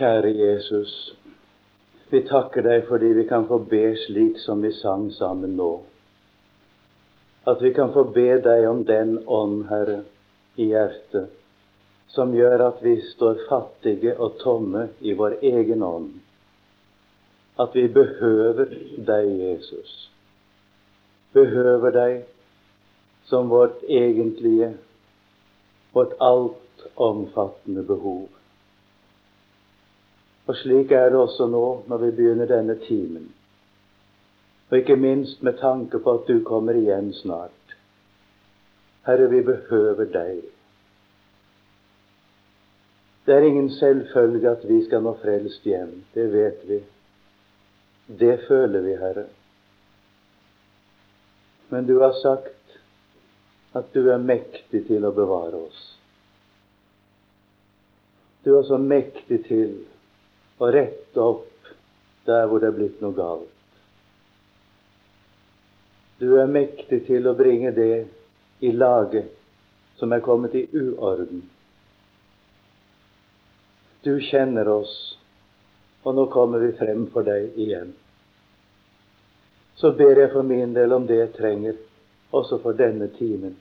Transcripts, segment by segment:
Kjære Jesus, vi takker deg fordi vi kan få be slik som vi sang sammen nå. At vi kan få be deg om den ånd, Herre, i hjertet, som gjør at vi står fattige og tomme i vår egen ånd. At vi behøver deg, Jesus. Behøver deg som vårt egentlige, vårt altomfattende behov. Og slik er det også nå når vi begynner denne timen. Og ikke minst med tanke på at du kommer igjen snart. Herre, vi behøver deg. Det er ingen selvfølge at vi skal nå frelst hjem. Det vet vi. Det føler vi, Herre. Men du har sagt at du er mektig til å bevare oss. Du er så mektig til og rette opp der hvor det er blitt noe galt. Du er mektig til å bringe det i lage som er kommet i uorden. Du kjenner oss, og nå kommer vi frem for deg igjen. Så ber jeg for min del om det jeg trenger, også for denne timen,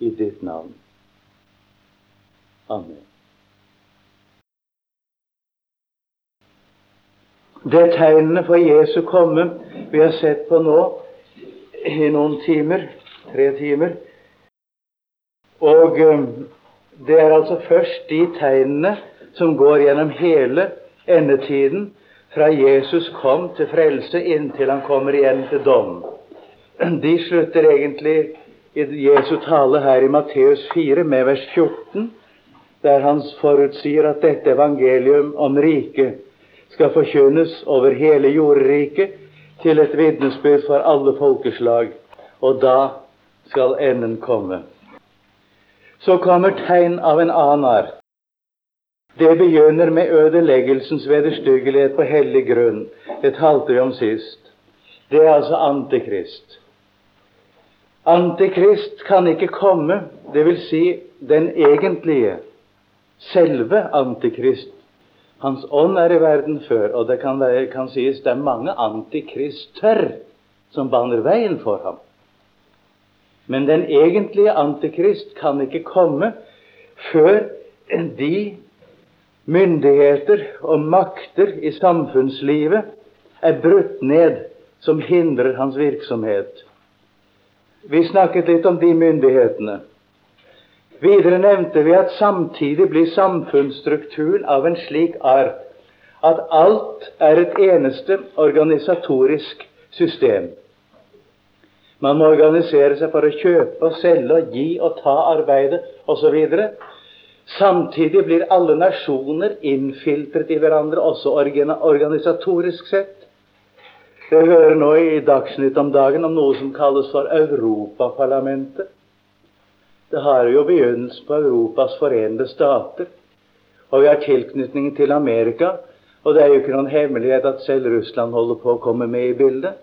i ditt navn. Amen. Det tegnene for Jesu komme vi har sett på nå i noen timer, tre timer. Og um, det er altså først de tegnene som går gjennom hele endetiden, fra Jesus kom til frelse inntil han kommer igjen til dom. De slutter egentlig i Jesu tale her i Matteus 4 med vers 14, der han forutsier at dette evangelium om riket skal forkynnes over hele jorderiket til et vitnesbyrd for alle folkeslag, og da skal enden komme. Så kommer tegn av en annen art. Det begynner med ødeleggelsens vederstyggelighet på hellig grunn. Det talte vi om sist. Det er altså Antikrist. Antikrist kan ikke komme, dvs. Si den egentlige, selve Antikrist hans ånd er i verden før, og det kan, være, kan sies det er mange antikrister som baner veien for ham. Men den egentlige antikrist kan ikke komme før de myndigheter og makter i samfunnslivet er brutt ned som hindrer hans virksomhet. Vi snakket litt om de myndighetene. Videre nevnte vi at samtidig blir samfunnsstrukturen av en slik art at alt er et eneste organisatorisk system. Man må organisere seg for å kjøpe og selge og gi og ta arbeidet osv. Samtidig blir alle nasjoner innfiltret i hverandre, også organisatorisk sett. Jeg hører nå i Dagsnytt om dagen om noe som kalles for Europaparlamentet. Det har jo begynnelsen på Europas forenede stater. Og vi har tilknytningen til Amerika. Og det er jo ikke noen hemmelighet at selv Russland holder på å komme med i bildet.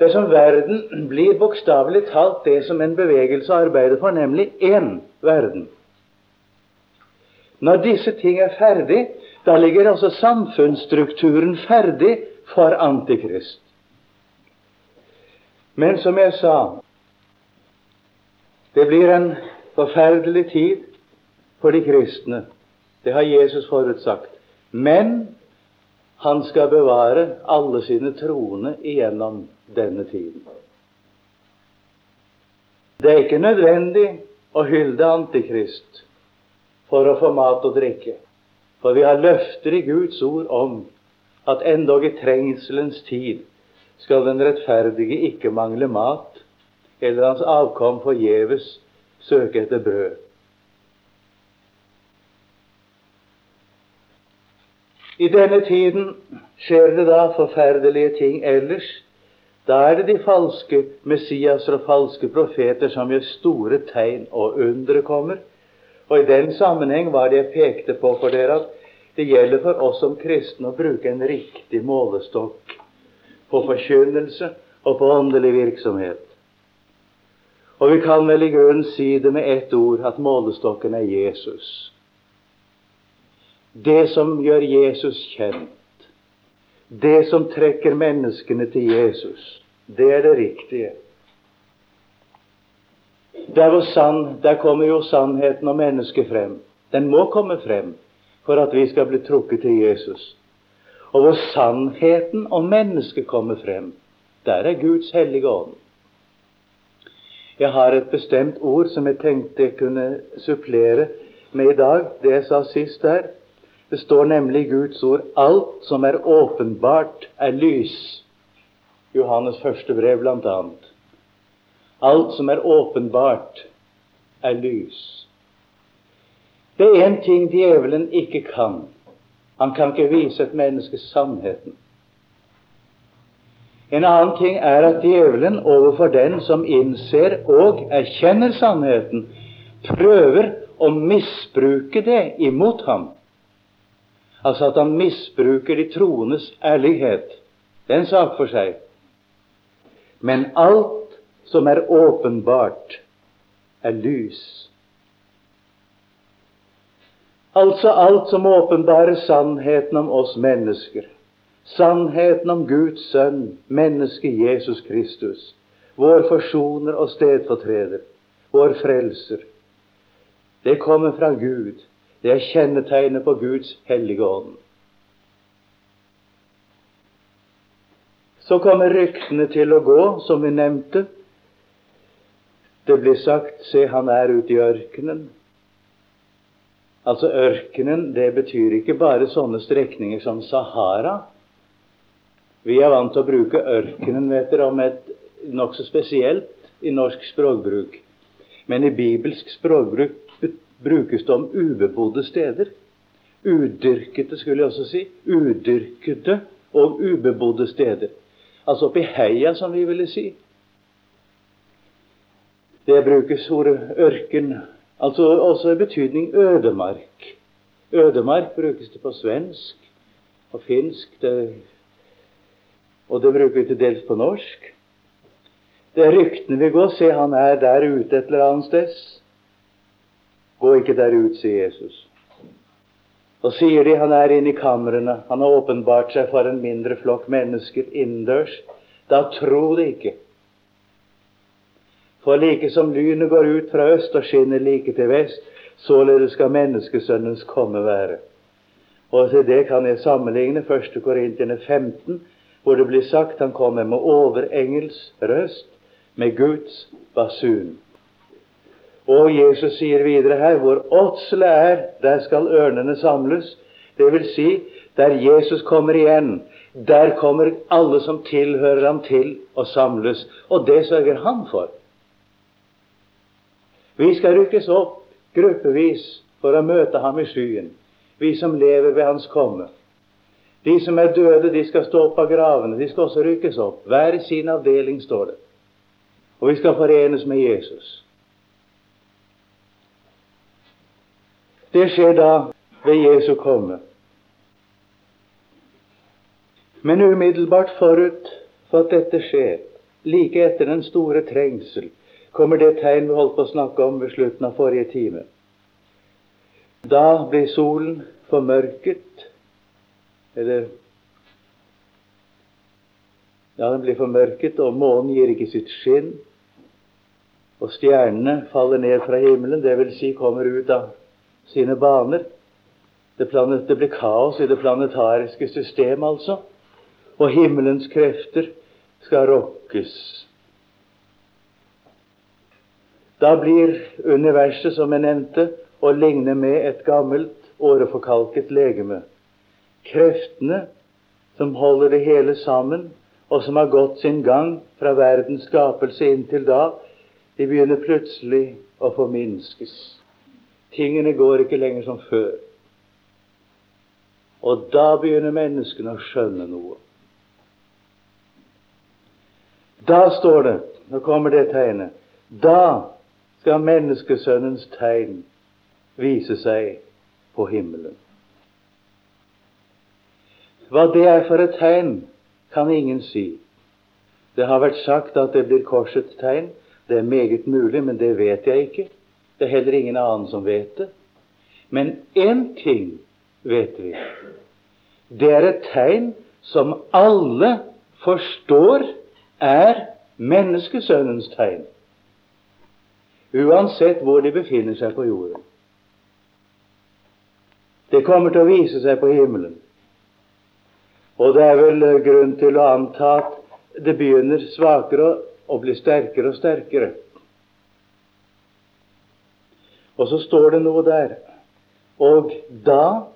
Det som verden blir bokstavelig talt det som en bevegelse arbeider for, nemlig én verden. Når disse ting er ferdig, da ligger altså samfunnsstrukturen ferdig for Antikrist. Men som jeg sa, det blir en forferdelig tid for de kristne. Det har Jesus forutsagt. Men han skal bevare alle sine troende igjennom denne tiden. Det er ikke nødvendig å hylde Antikrist for å få mat og drikke. For vi har løfter i Guds ord om at endog i trengselens tid skal den rettferdige ikke mangle mat, eller hans avkom forgjeves søke etter brød. I denne tiden skjer det da forferdelige ting ellers. Da er det de falske Messiaser og falske profeter som gjør store tegn og undre kommer. Og i den sammenheng var det jeg pekte på for dere at det gjelder for oss som kristne å bruke en riktig målestokk på forkynnelse og på åndelig virksomhet. Og vi kan vel i grunnen si det med ett ord at målestokken er Jesus. det som gjør Jesus kjent, det som trekker menneskene til Jesus, det er det riktige. Der, sann, der kommer jo sannheten om mennesket frem. Den må komme frem for at vi skal bli trukket til Jesus. Og hvor sannheten om mennesket kommer frem, der er Guds hellige ånd. Jeg har et bestemt ord som jeg tenkte jeg kunne supplere med i dag, det jeg sa sist der. Det står nemlig i Guds ord 'alt som er åpenbart, er lys'. Johannes første brev, blant annet. Alt som er åpenbart, er lys. Det er én ting djevelen ikke kan. Han kan ikke vise et menneske sannheten. En annen ting er at djevelen overfor den som innser og erkjenner sannheten, prøver å misbruke det imot ham. Altså at han misbruker de troendes ærlighet. Det er en sak for seg. Men alt som er åpenbart, er lys. Altså alt som åpenbarer sannheten om oss mennesker. Sannheten om Guds sønn, mennesket Jesus Kristus. Vår forsoner og stedfortreder. Vår frelser. Det kommer fra Gud. Det er kjennetegnet på Guds hellige ånd. Så kommer ryktene til å gå, som vi nevnte. Det blir sagt 'se, han er ute i ørkenen'. Altså ørkenen, det betyr ikke bare sånne strekninger som Sahara. Vi er vant til å bruke ørkenen vet dere, om et nokså spesielt i norsk språkbruk. Men i bibelsk språkbruk brukes det om ubebodde steder. Udyrkede, skulle jeg også si. Udyrkede og ubebodde steder. Altså oppi heia, som vi ville si. Det brukes ordet ørken, altså også i betydning ødemark. Ødemark brukes det på svensk og finsk, det, og det bruker vi til dels på norsk. Det er ryktene vi går, se han er der ute et eller annet sted. Gå ikke der ut, sier Jesus. Og sier de han er inne i kamrene, han har åpenbart seg for en mindre flokk mennesker innendørs, da tro det ikke. For like som lynet går ut fra øst og skinner like til vest, således skal menneskesønnens komme være. Og til det kan jeg sammenligne 1. Korintene 15, hvor det blir sagt han kommer med overengels røst, med Guds basun. Og Jesus sier videre her hvor åtselet er, der skal ørnene samles. Det vil si, der Jesus kommer igjen, der kommer alle som tilhører ham, til å samles. Og det sørger han for. Vi skal rykkes opp gruppevis for å møte ham i skyen, vi som lever ved hans komme. De som er døde, de skal stå opp av gravene. De skal også rykkes opp. Hver sin avdeling, står det. Og vi skal forenes med Jesus. Det skjer da ved Jesu komme. Men umiddelbart forut for at dette skjer, like etter den store trengsel, kommer det tegn vi holdt på å snakke om ved slutten av forrige time. Da blir solen formørket, eller Ja, den blir formørket, og månen gir ikke sitt skinn. Og stjernene faller ned fra himmelen, dvs. Si kommer ut av sine baner. Det, planet, det blir kaos i det planetariske system, altså. Og himmelens krefter skal rokkes. Da blir universet, som jeg nevnte, å ligne med et gammelt, åreforkalket legeme. Kreftene som holder det hele sammen, og som har gått sin gang fra verdens skapelse inntil da, de begynner plutselig å forminskes. Tingene går ikke lenger som før. Og da begynner menneskene å skjønne noe. Da står det, nå kommer det tegnet, da skal menneskesønnens tegn vise seg på himmelen. Hva det er for et tegn, kan ingen si. Det har vært sagt at det blir korsets tegn. Det er meget mulig, men det vet jeg ikke. Det er heller ingen annen som vet det. Men én ting vet vi. Det er et tegn som alle forstår er menneskesønnens tegn, uansett hvor de befinner seg på jorden. Det kommer til å vise seg på himmelen. Og det er vel grunn til å anta at det begynner svakere og blir sterkere og sterkere. Og så står det noe der. Og da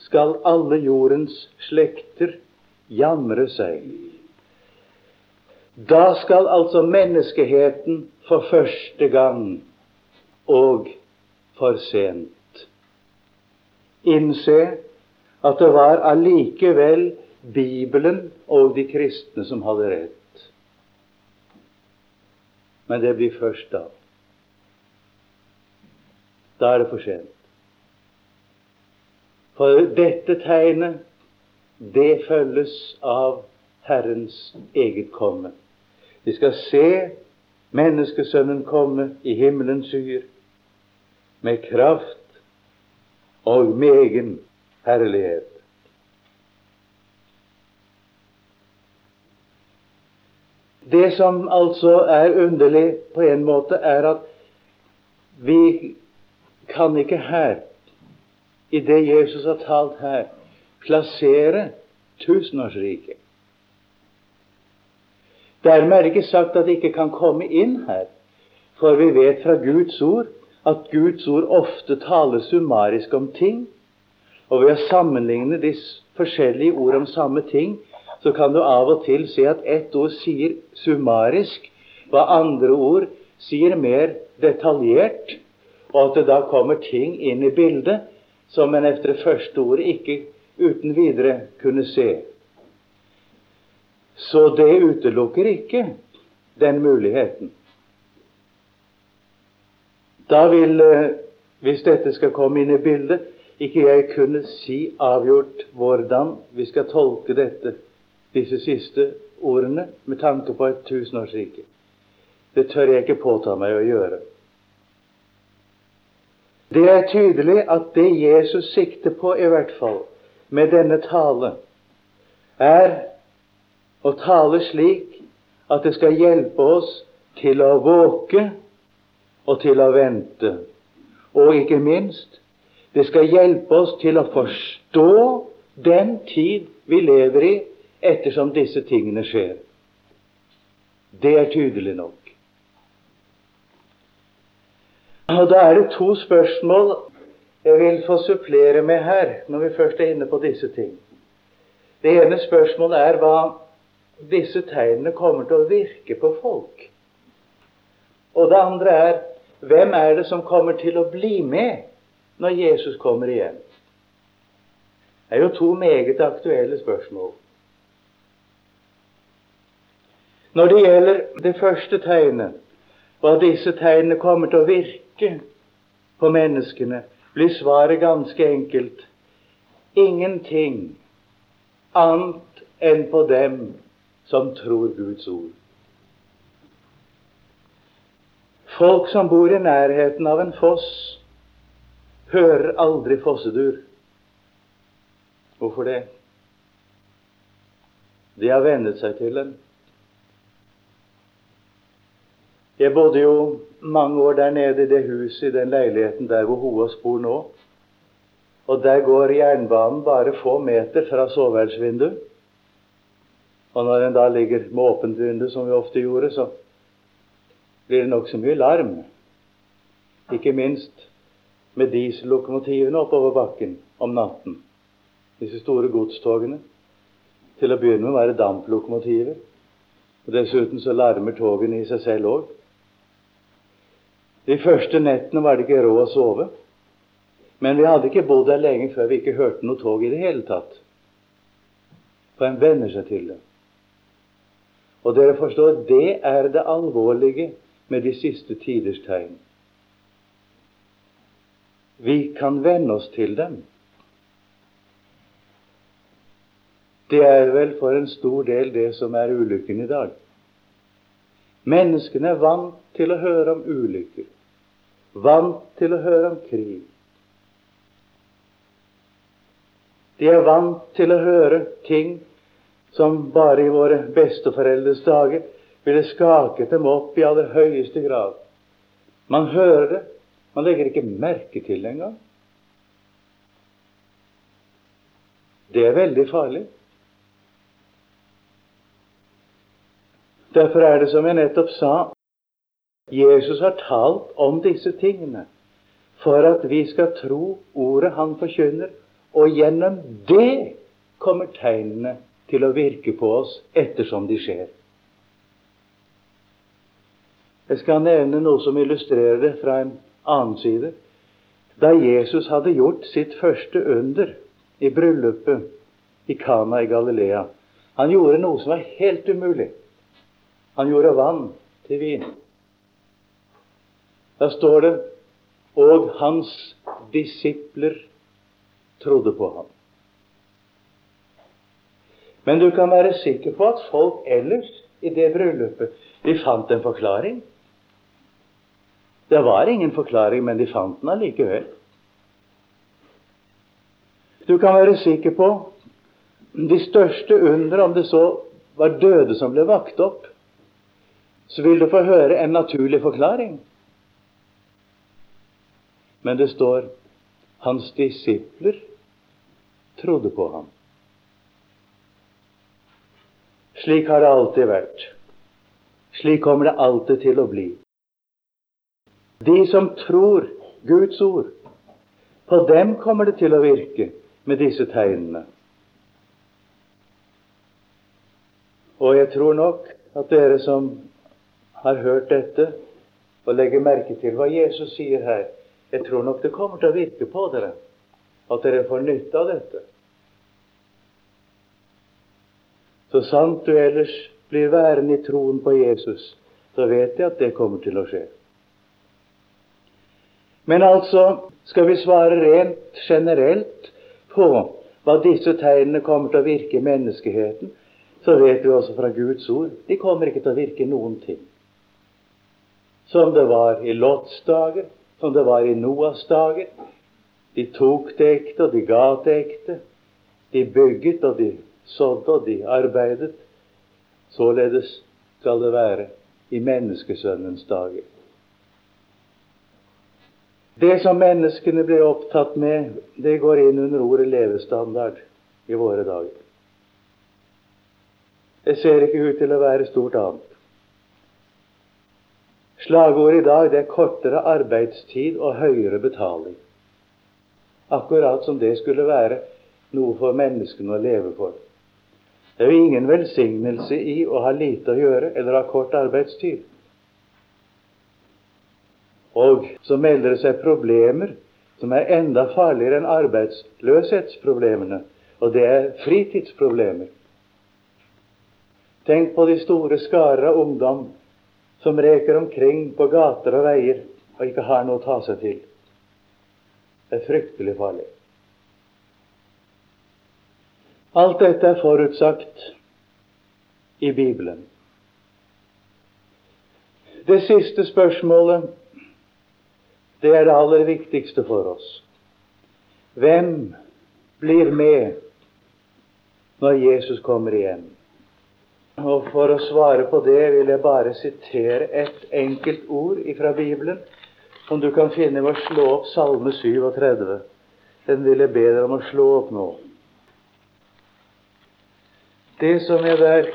skal alle jordens slekter jamre seg. Da skal altså menneskeheten for første gang og for sent innse at det var allikevel Bibelen og de kristne som hadde rett. Men det blir først da. Da er det for sent. For dette tegnet, det følges av Herrens eget komme. Vi skal se menneskesønnen komme i himmelens skyer med kraft og med egen herlighet. Det som altså er underlig på en måte, er at vi kan ikke her i det Jesus har talt her, plassere tusenårsriket. Dermed er det ikke sagt at det ikke kan komme inn her, for vi vet fra Guds ord at Guds ord ofte taler summarisk om ting. Og ved å sammenligne de forskjellige ord om samme ting, så kan du av og til se at ett ord sier summarisk, hva andre ord sier mer detaljert, og at det da kommer ting inn i bildet som en etter det første ordet ikke uten videre kunne se. Så det utelukker ikke den muligheten. Da vil, eh, hvis dette skal komme inn i bildet, ikke jeg kunne si avgjort hvordan vi skal tolke dette, disse siste ordene med tanke på et tusenårsrike. Det tør jeg ikke påta meg å gjøre. Det er tydelig at det Jesus sikter på, i hvert fall med denne tale, er å tale slik at det skal hjelpe oss til å våke og til å vente. Og ikke minst, det skal hjelpe oss til å forstå den tid vi lever i, ettersom disse tingene skjer. Det er tydelig nok. Og Da er det to spørsmål jeg vil få supplere med her, når vi først er inne på disse ting. Det ene spørsmålet er hva disse tegnene kommer til å virke på folk. Og det andre er hvem er det som kommer til å bli med når Jesus kommer igjen? Det er jo to meget aktuelle spørsmål. Når det gjelder det første tegnet, hva disse tegnene kommer til å virke på menneskene, blir svaret ganske enkelt ingenting annet enn på dem som tror Guds ord. Folk som bor i nærheten av en foss, hører aldri fossedur. Hvorfor det? De har vennet seg til den. Jeg bodde jo mange år der nede i det huset, i den leiligheten der hvor Hoas bor nå. Og der går jernbanen bare få meter fra soveværelsesvinduet. Og når en da ligger med åpent vindu, som vi ofte gjorde, så blir det nokså mye larm. Ikke minst med diesellokomotivene oppover bakken om natten. Disse store godstogene. Til å begynne med var det damplokomotiver. Og Dessuten så larmer togene i seg selv òg. De første nettene var det ikke råd å sove. Men vi hadde ikke bodd der lenge før vi ikke hørte noe tog i det hele tatt. For en venner seg til det. Og dere forstår, det er det alvorlige med de siste tiders tegn. Vi kan venne oss til dem. Det er vel for en stor del det som er ulykken i dag. Menneskene er vant til å høre om ulykker vant til å høre om krig. De er vant til å høre ting som bare i våre besteforeldres dager ville skaket dem opp i aller høyeste grad. Man hører det, man legger ikke merke til det engang. Det er veldig farlig. Derfor er det som jeg nettopp sa Jesus har talt om disse tingene for at vi skal tro ordet han forkynner, og gjennom det kommer tegnene til å virke på oss ettersom de skjer. Jeg skal nevne noe som illustrerer det fra en annen side. Da Jesus hadde gjort sitt første under i bryllupet i Kana i Galilea Han gjorde noe som var helt umulig. Han gjorde vann til vin. Da står det og hans disipler trodde på ham. Men du kan være sikker på at folk ellers i det bryllupet de fant en forklaring. Det var ingen forklaring, men de fant den allikevel. Du kan være sikker på de største under, om det så var døde som ble vakt opp, så vil du få høre en naturlig forklaring. Men det står hans disipler trodde på ham. Slik har det alltid vært. Slik kommer det alltid til å bli. De som tror Guds ord, på dem kommer det til å virke med disse tegnene. Og jeg tror nok at dere som har hørt dette, og legger merke til hva Jesus sier her, jeg tror nok det kommer til å virke på dere, at dere får nytte av dette. Så sant du ellers blir værende i troen på Jesus, så vet jeg at det kommer til å skje. Men altså, skal vi svare rent generelt på hva disse tegnene kommer til å virke i menneskeheten, så vet vi også fra Guds ord de kommer ikke til å virke noen ting. Som det var i Lots dager, som det var i Noas dager. De tok det ekte, og de ga det ekte. De bygget, og de sådde, og de arbeidet. Således skal det være i menneskesønnens dager. Det som menneskene blir opptatt med, det går inn under ordet levestandard i våre dager. Det ser ikke ut til å være stort annet. Slagordet i dag det er kortere arbeidstid og høyere betaling. Akkurat som det skulle være noe for menneskene å leve for. Det er jo ingen velsignelse i å ha lite å gjøre eller ha kort arbeidstid. Og så melder det seg problemer som er enda farligere enn arbeidsløshetsproblemene, og det er fritidsproblemer. Tenk på de store skarer av ungdom som reker omkring på gater og veier og ikke har noe å ta seg til. Det er fryktelig farlig. Alt dette er forutsagt i Bibelen. Det siste spørsmålet, det er det aller viktigste for oss. Hvem blir med når Jesus kommer igjen? Og For å svare på det vil jeg bare sitere et enkelt ord fra Bibelen, som du kan finne ved å slå opp Salme 37. Den vil jeg be dere om å slå opp nå. Det som jeg der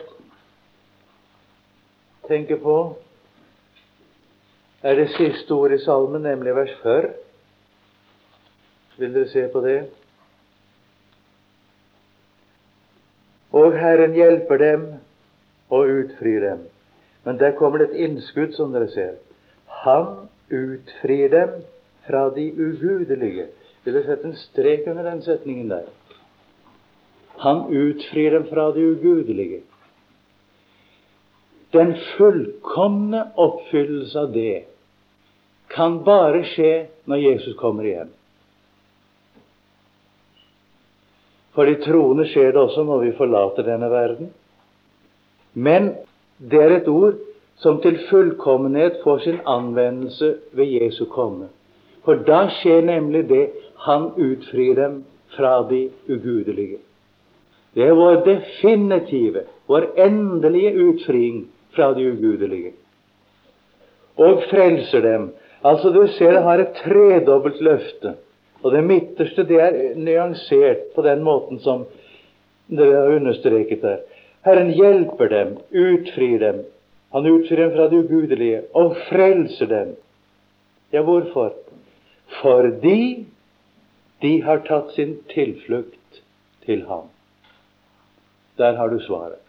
tenker på, er det siste ordet i salmen, nemlig vers 40. Vil dere se på det? Og Herren hjelper dem og utfrir dem. Men der kommer det et innskudd, som dere ser. Han utfrir dem fra de ugudelige. Vil dere sette en strek under den setningen der? Han utfrir dem fra de ugudelige. Den fullkomne oppfyllelse av det kan bare skje når Jesus kommer igjen. For de troende skjer det også når vi forlater denne verden. Men det er et ord som til fullkommenhet får sin anvendelse ved Jesu komme. For da skjer nemlig det han utfrir dem fra de ugudelige. Det er vår definitive, vår endelige utfriing fra de ugudelige. Og frelser dem. Altså, du ser det har et tredobbelt løfte. Og det midterste det er nyansert på den måten som dere har understreket der. Herren hjelper dem, utfrir dem. Han utfrir dem fra det ugudelige og frelser dem. Ja, hvorfor? Fordi de har tatt sin tilflukt til ham. Der har du svaret.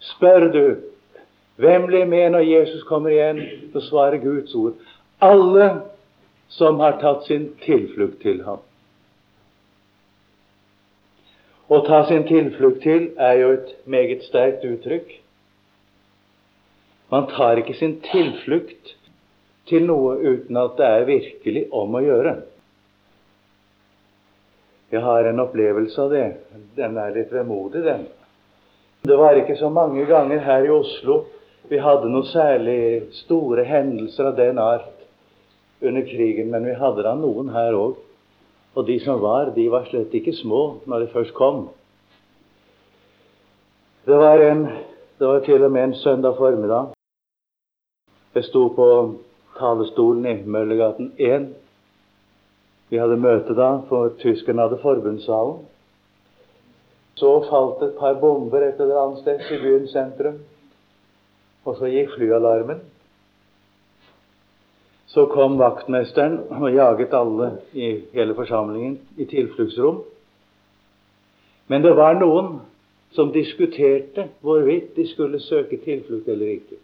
Spør du hvem blir med når Jesus kommer igjen, så svarer Guds ord alle som har tatt sin tilflukt til ham. Å ta sin tilflukt til er jo et meget sterkt uttrykk. Man tar ikke sin tilflukt til noe uten at det er virkelig om å gjøre. Jeg har en opplevelse av det. Den er litt vemodig, den. Det var ikke så mange ganger her i Oslo vi hadde noen særlig store hendelser av den art under krigen, men vi hadde da noen her òg. Og de som var, de var slett ikke små når de først kom. Det var, en, det var til og med en søndag formiddag. Jeg sto på talestolen i Møllergaten 1 vi hadde møte da, for tyskerne hadde forbundssalen. Så falt et par bomber et eller annet sted i byens sentrum. Og så gikk flyalarmen. Så kom vaktmesteren og jaget alle i hele forsamlingen i tilfluktsrom. Men det var noen som diskuterte hvorvidt de skulle søke tilflukt eller ikke.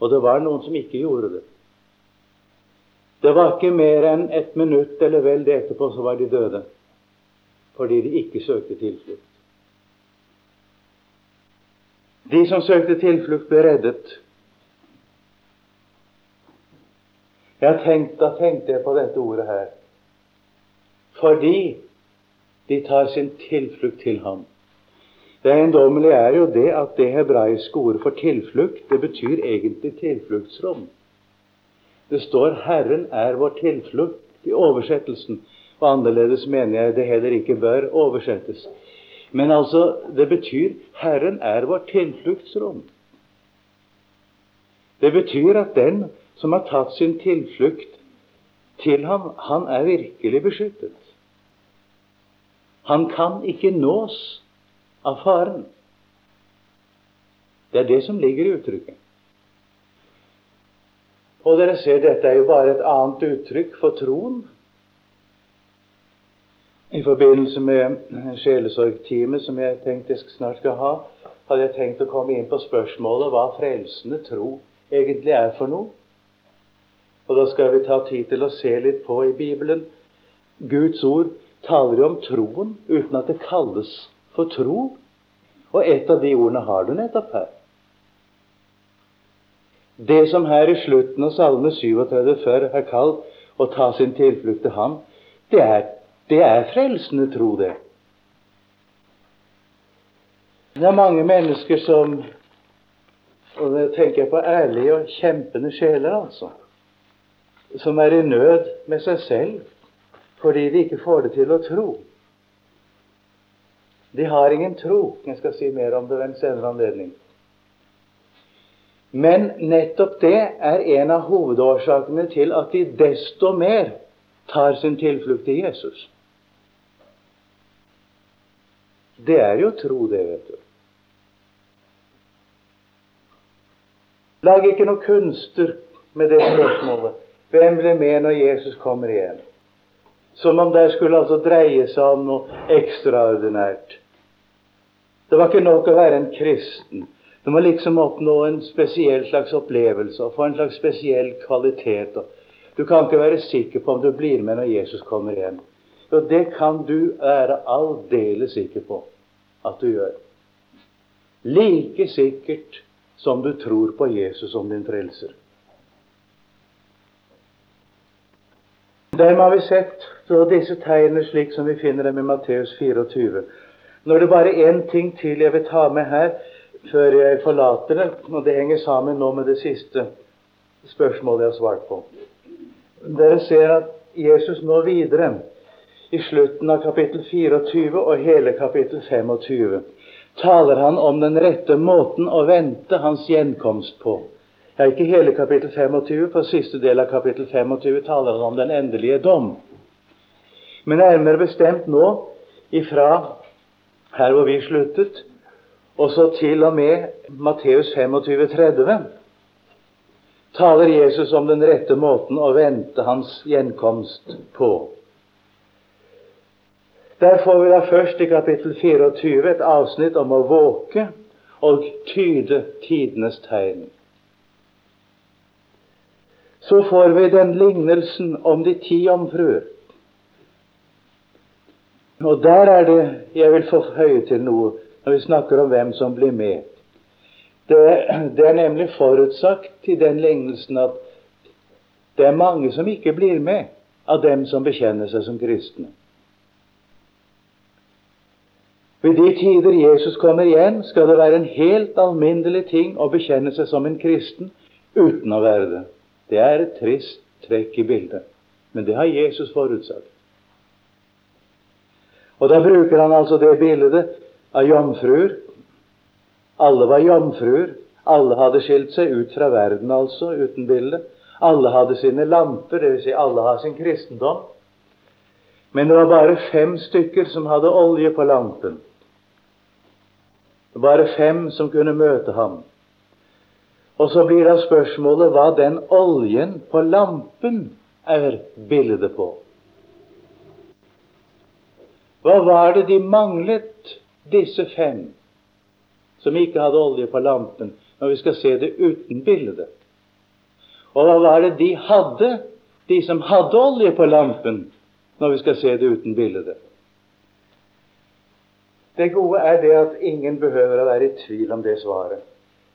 Og det var noen som ikke gjorde det. Det var ikke mer enn et minutt eller vel det etterpå, så var de døde. Fordi de ikke søkte tilflukt. De som søkte tilflukt, ble reddet. Jeg tenkt, Da tenkte jeg på dette ordet her. Fordi de tar sin tilflukt til ham. Det eiendommelige er jo det at det hebraiske ordet for tilflukt, det betyr egentlig tilfluktsrom. Det står 'Herren er vår tilflukt' i oversettelsen. Og annerledes mener jeg det heller ikke bør oversettes. Men altså, det betyr 'Herren er vår tilfluktsrom'. Det betyr at den som har tatt sin tilflukt til ham, han er virkelig beskyttet. Han kan ikke nås av faren. Det er det som ligger i uttrykket. Og dere ser, dette er jo bare et annet uttrykk for troen. I forbindelse med sjelesorgteamet som jeg tenkte jeg snart skal ha, hadde jeg tenkt å komme inn på spørsmålet hva frelsende tro egentlig er for noe. Og da skal vi ta tid til å se litt på i Bibelen. Guds ord taler jo om troen uten at det kalles for tro. Og et av de ordene har du nettopp her. Det som her i slutten av Salme 37 før er kalt å ta sin tilflukt til Ham, det er, det er frelsende tro, det. Det er mange mennesker som Og det tenker jeg på ærlige og kjempende sjeler, altså. Som er i nød med seg selv fordi de ikke får det til å tro. De har ingen tro. Jeg skal si mer om det ved en senere anledning. Men nettopp det er en av hovedårsakene til at de desto mer tar sin tilflukt til Jesus. Det er jo tro, det, vet du. Lag ikke noe kunster med det spørsmålet. Hvem blir med når Jesus kommer igjen? Som om det skulle altså dreie seg om noe ekstraordinært. Det var ikke nok å være en kristen. Du må liksom oppnå en spesiell slags opplevelse og få en slags spesiell kvalitet. Du kan ikke være sikker på om du blir med når Jesus kommer igjen. Og det kan du være aldeles sikker på at du gjør. Like sikkert som du tror på Jesus som din frelser. Dermed har vi sett disse tegnene slik som vi finner dem i Matteus 24. Når det bare er én ting til jeg vil ta med her, før jeg forlater det, og det henger sammen nå med det siste spørsmålet jeg har svart på. Dere ser at Jesus nå videre i slutten av kapittel 24 og hele kapittel 25 taler han om den rette måten å vente hans gjenkomst på. Ja, ikke hele kapittel 25, for siste del av kapittel 25 taler han om den endelige dom. Men nærmere bestemt nå, ifra her hvor vi sluttet, og så til og med Matteus 25, 30, taler Jesus om den rette måten å vente hans gjenkomst på. Der får vi da først i kapittel 24 et avsnitt om å våke og tyde tidenes tegn. Så får vi den lignelsen om de ti jomfruer. Og der er det jeg vil få høye til noe når vi snakker om hvem som blir med. Det, det, er nemlig forutsagt i den lignelsen at det er mange som ikke blir med av dem som bekjenner seg som kristne. Ved de tider Jesus kommer igjen, skal det være en helt alminnelig ting å bekjenne seg som en kristen uten å være det. Det er et trist trekk i bildet, men det har Jesus forutsagt. Og Da bruker han altså det bildet av jomfruer. Alle var jomfruer. Alle hadde skilt seg ut fra verden, altså, uten bilde. Alle hadde sine lamper, dvs. Si alle har sin kristendom. Men det var bare fem stykker som hadde olje på lampen. Det var Bare fem som kunne møte ham. Og så blir da spørsmålet hva den oljen på lampen er bildet på. Hva var det de manglet, disse fem, som ikke hadde olje på lampen, når vi skal se det uten bildet? Og hva var det de hadde, de som hadde olje på lampen, når vi skal se det uten bildet? Det gode er det at ingen behøver å være i tvil om det svaret.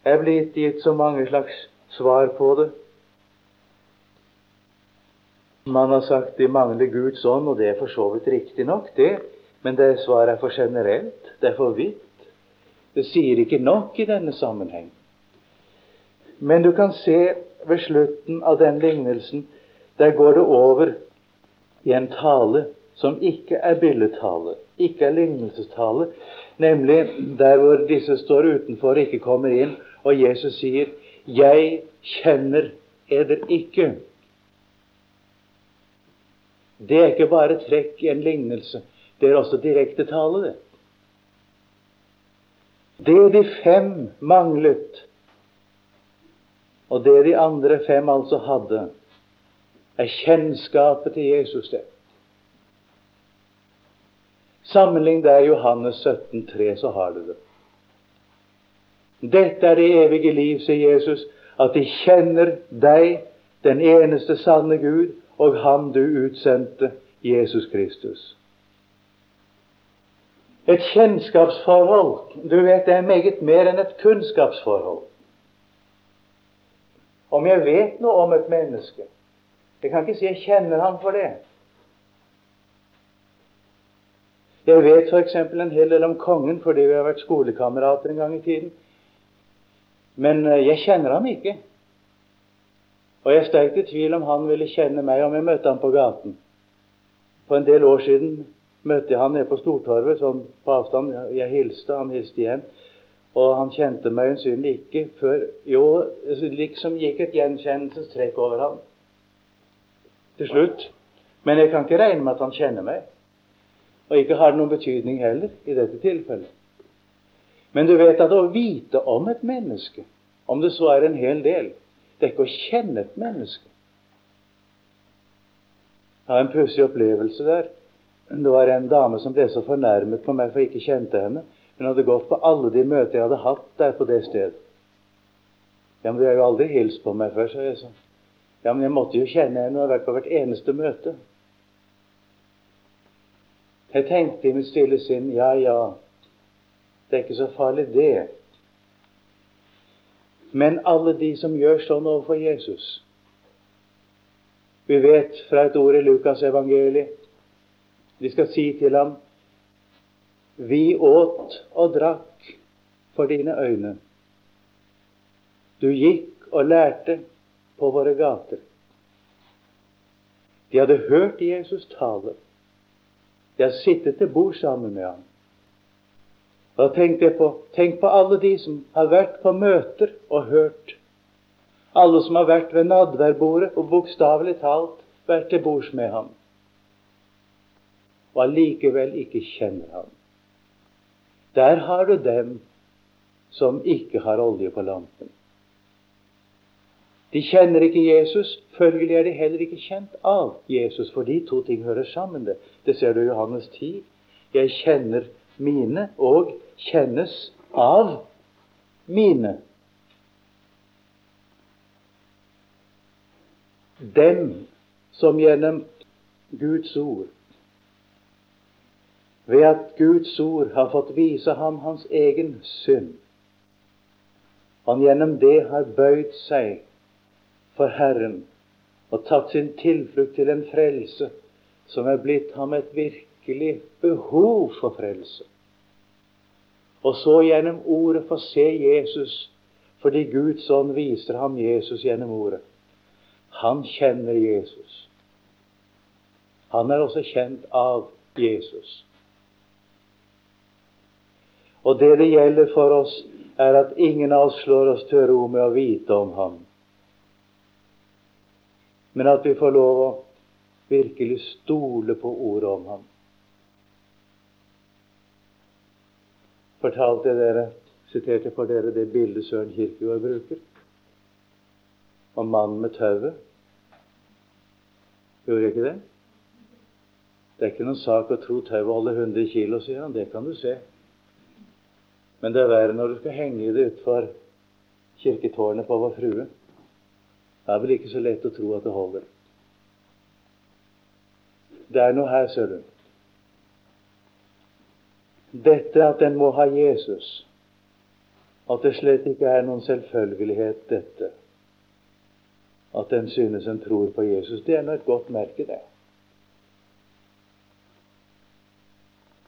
Er blitt gitt så mange slags svar på det. Man har sagt de mangler Guds ånd, og det er for så vidt riktig nok, det. Men det svaret er for generelt. Det er for vidt. Det sier ikke nok i denne sammenheng. Men du kan se ved slutten av den lignelsen, der går det over i en tale som ikke er billedtale, ikke er lignelsestale, nemlig der hvor disse står utenfor og ikke kommer inn, og Jesus sier 'Jeg kjenner eder ikke'. Det er ikke bare trekk i en lignelse. Det er også direkte tale, det. Det de fem manglet, og det de andre fem altså hadde, er kjennskapet til Jesus. det. Sammenlign der Johannes 17, 3, så har du det. Dette er det evige liv, sier Jesus, at de kjenner deg, den eneste sanne Gud, og Han du utsendte, Jesus Kristus. Et kjennskapsforhold Du vet, det er meget mer enn et kunnskapsforhold. Om jeg vet noe om et menneske Jeg kan ikke si jeg kjenner ham for det. Jeg vet f.eks. en hel del om kongen fordi vi har vært skolekamerater en gang i tiden. Men eh, jeg kjenner ham ikke. Og jeg er sterkt i tvil om han ville kjenne meg om jeg møtte ham på gaten. For en del år siden møtte jeg han nede på Stortorvet, sånn på avstand. Jeg hilste, han hilste igjen. Og han kjente meg øyensynlig ikke før Jo, liksom gikk et gjenkjennelsestrekk over ham til slutt. Men jeg kan ikke regne med at han kjenner meg. Og ikke har det noen betydning heller i dette tilfellet. Men du vet at å vite om et menneske, om det så er en hel del, det er ikke å kjenne et menneske. Jeg har en pussig opplevelse der. Det var en dame som ble så fornærmet på meg for jeg ikke kjente henne. Hun hadde gått på alle de møter jeg hadde hatt der på det stedet. Ja, men du har jo aldri hilst på meg før, sa jeg så. Ja, men jeg måtte jo kjenne henne og har vært på hvert eneste møte. Jeg tenkte i mitt stille sinn ja, ja, det er ikke så farlig, det. Men alle de som gjør sånn overfor Jesus Vi vet fra et ord i Lukas evangeliet de skal si til ham Vi åt og drakk for dine øyne. Du gikk og lærte på våre gater. De hadde hørt Jesus tale. De har sittet til bord sammen med ham. Da tenkte jeg på, Tenk på alle de som har vært på møter og hørt. Alle som har vært ved nadværbordet og bokstavelig talt vært til bords med ham, og allikevel ikke kjenner ham. Der har du dem som ikke har olje på lampen. De kjenner ikke Jesus, følgelig er de heller ikke kjent av Jesus, for de to ting hører sammen. Det, det ser du i Johannes 10. Jeg kjenner mine og kjennes av mine. Dem som gjennom Guds ord ved at Guds ord har fått vise ham hans egen synd. Han gjennom det har bøyd seg for Herren og tatt sin tilflukt til en frelse som er blitt ham et virkelig behov for frelse. Og så gjennom ordet få se Jesus, fordi Guds ånd viser ham Jesus gjennom ordet. Han kjenner Jesus. Han er også kjent av Jesus. Og det det gjelder for oss, er at ingen av oss slår oss til ro med å vite om ham, men at vi får lov å virkelig stole på ordet om ham. Fortalte jeg dere, siterte for dere det bildet Søren Kirkegård bruker om mannen med tauet? Gjorde jeg ikke det? Det er ikke noen sak å tro tauet holder 100 kilo, sier han. Det kan du se. Men det er verre når du skal henge det utfor kirketårnet på Vår Frue. Det er vel ikke så lett å tro at det holder. Det er noe her, ser du. Dette at en må ha Jesus, at det slett ikke er noen selvfølgelighet, dette. At en synes en tror på Jesus, det er nå et godt merke, det.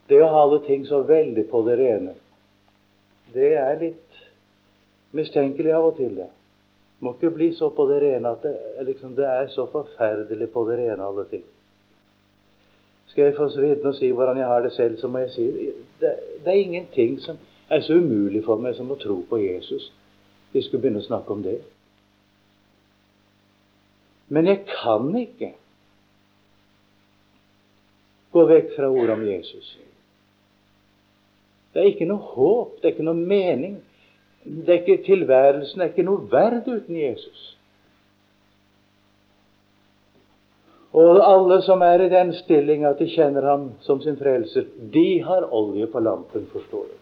Det å ha alle ting så veldig på det rene det er litt mistenkelig av og til, det. Må ikke bli så på det rene at det, liksom, det er så forferdelig på det rene, alle ting. Skal jeg få så og si hvordan jeg har det selv, så må jeg si det, det er ingenting som er så umulig for meg som å tro på Jesus. Vi skulle begynne å snakke om det. Men jeg kan ikke gå vekk fra ordet om Jesus. Det er ikke noe håp, det er ikke noe mening. Det er ikke Tilværelsen det er ikke noe verd uten Jesus. Og alle som er i den stilling at de kjenner ham som sin frelser, de har olje på lampen, forstår du.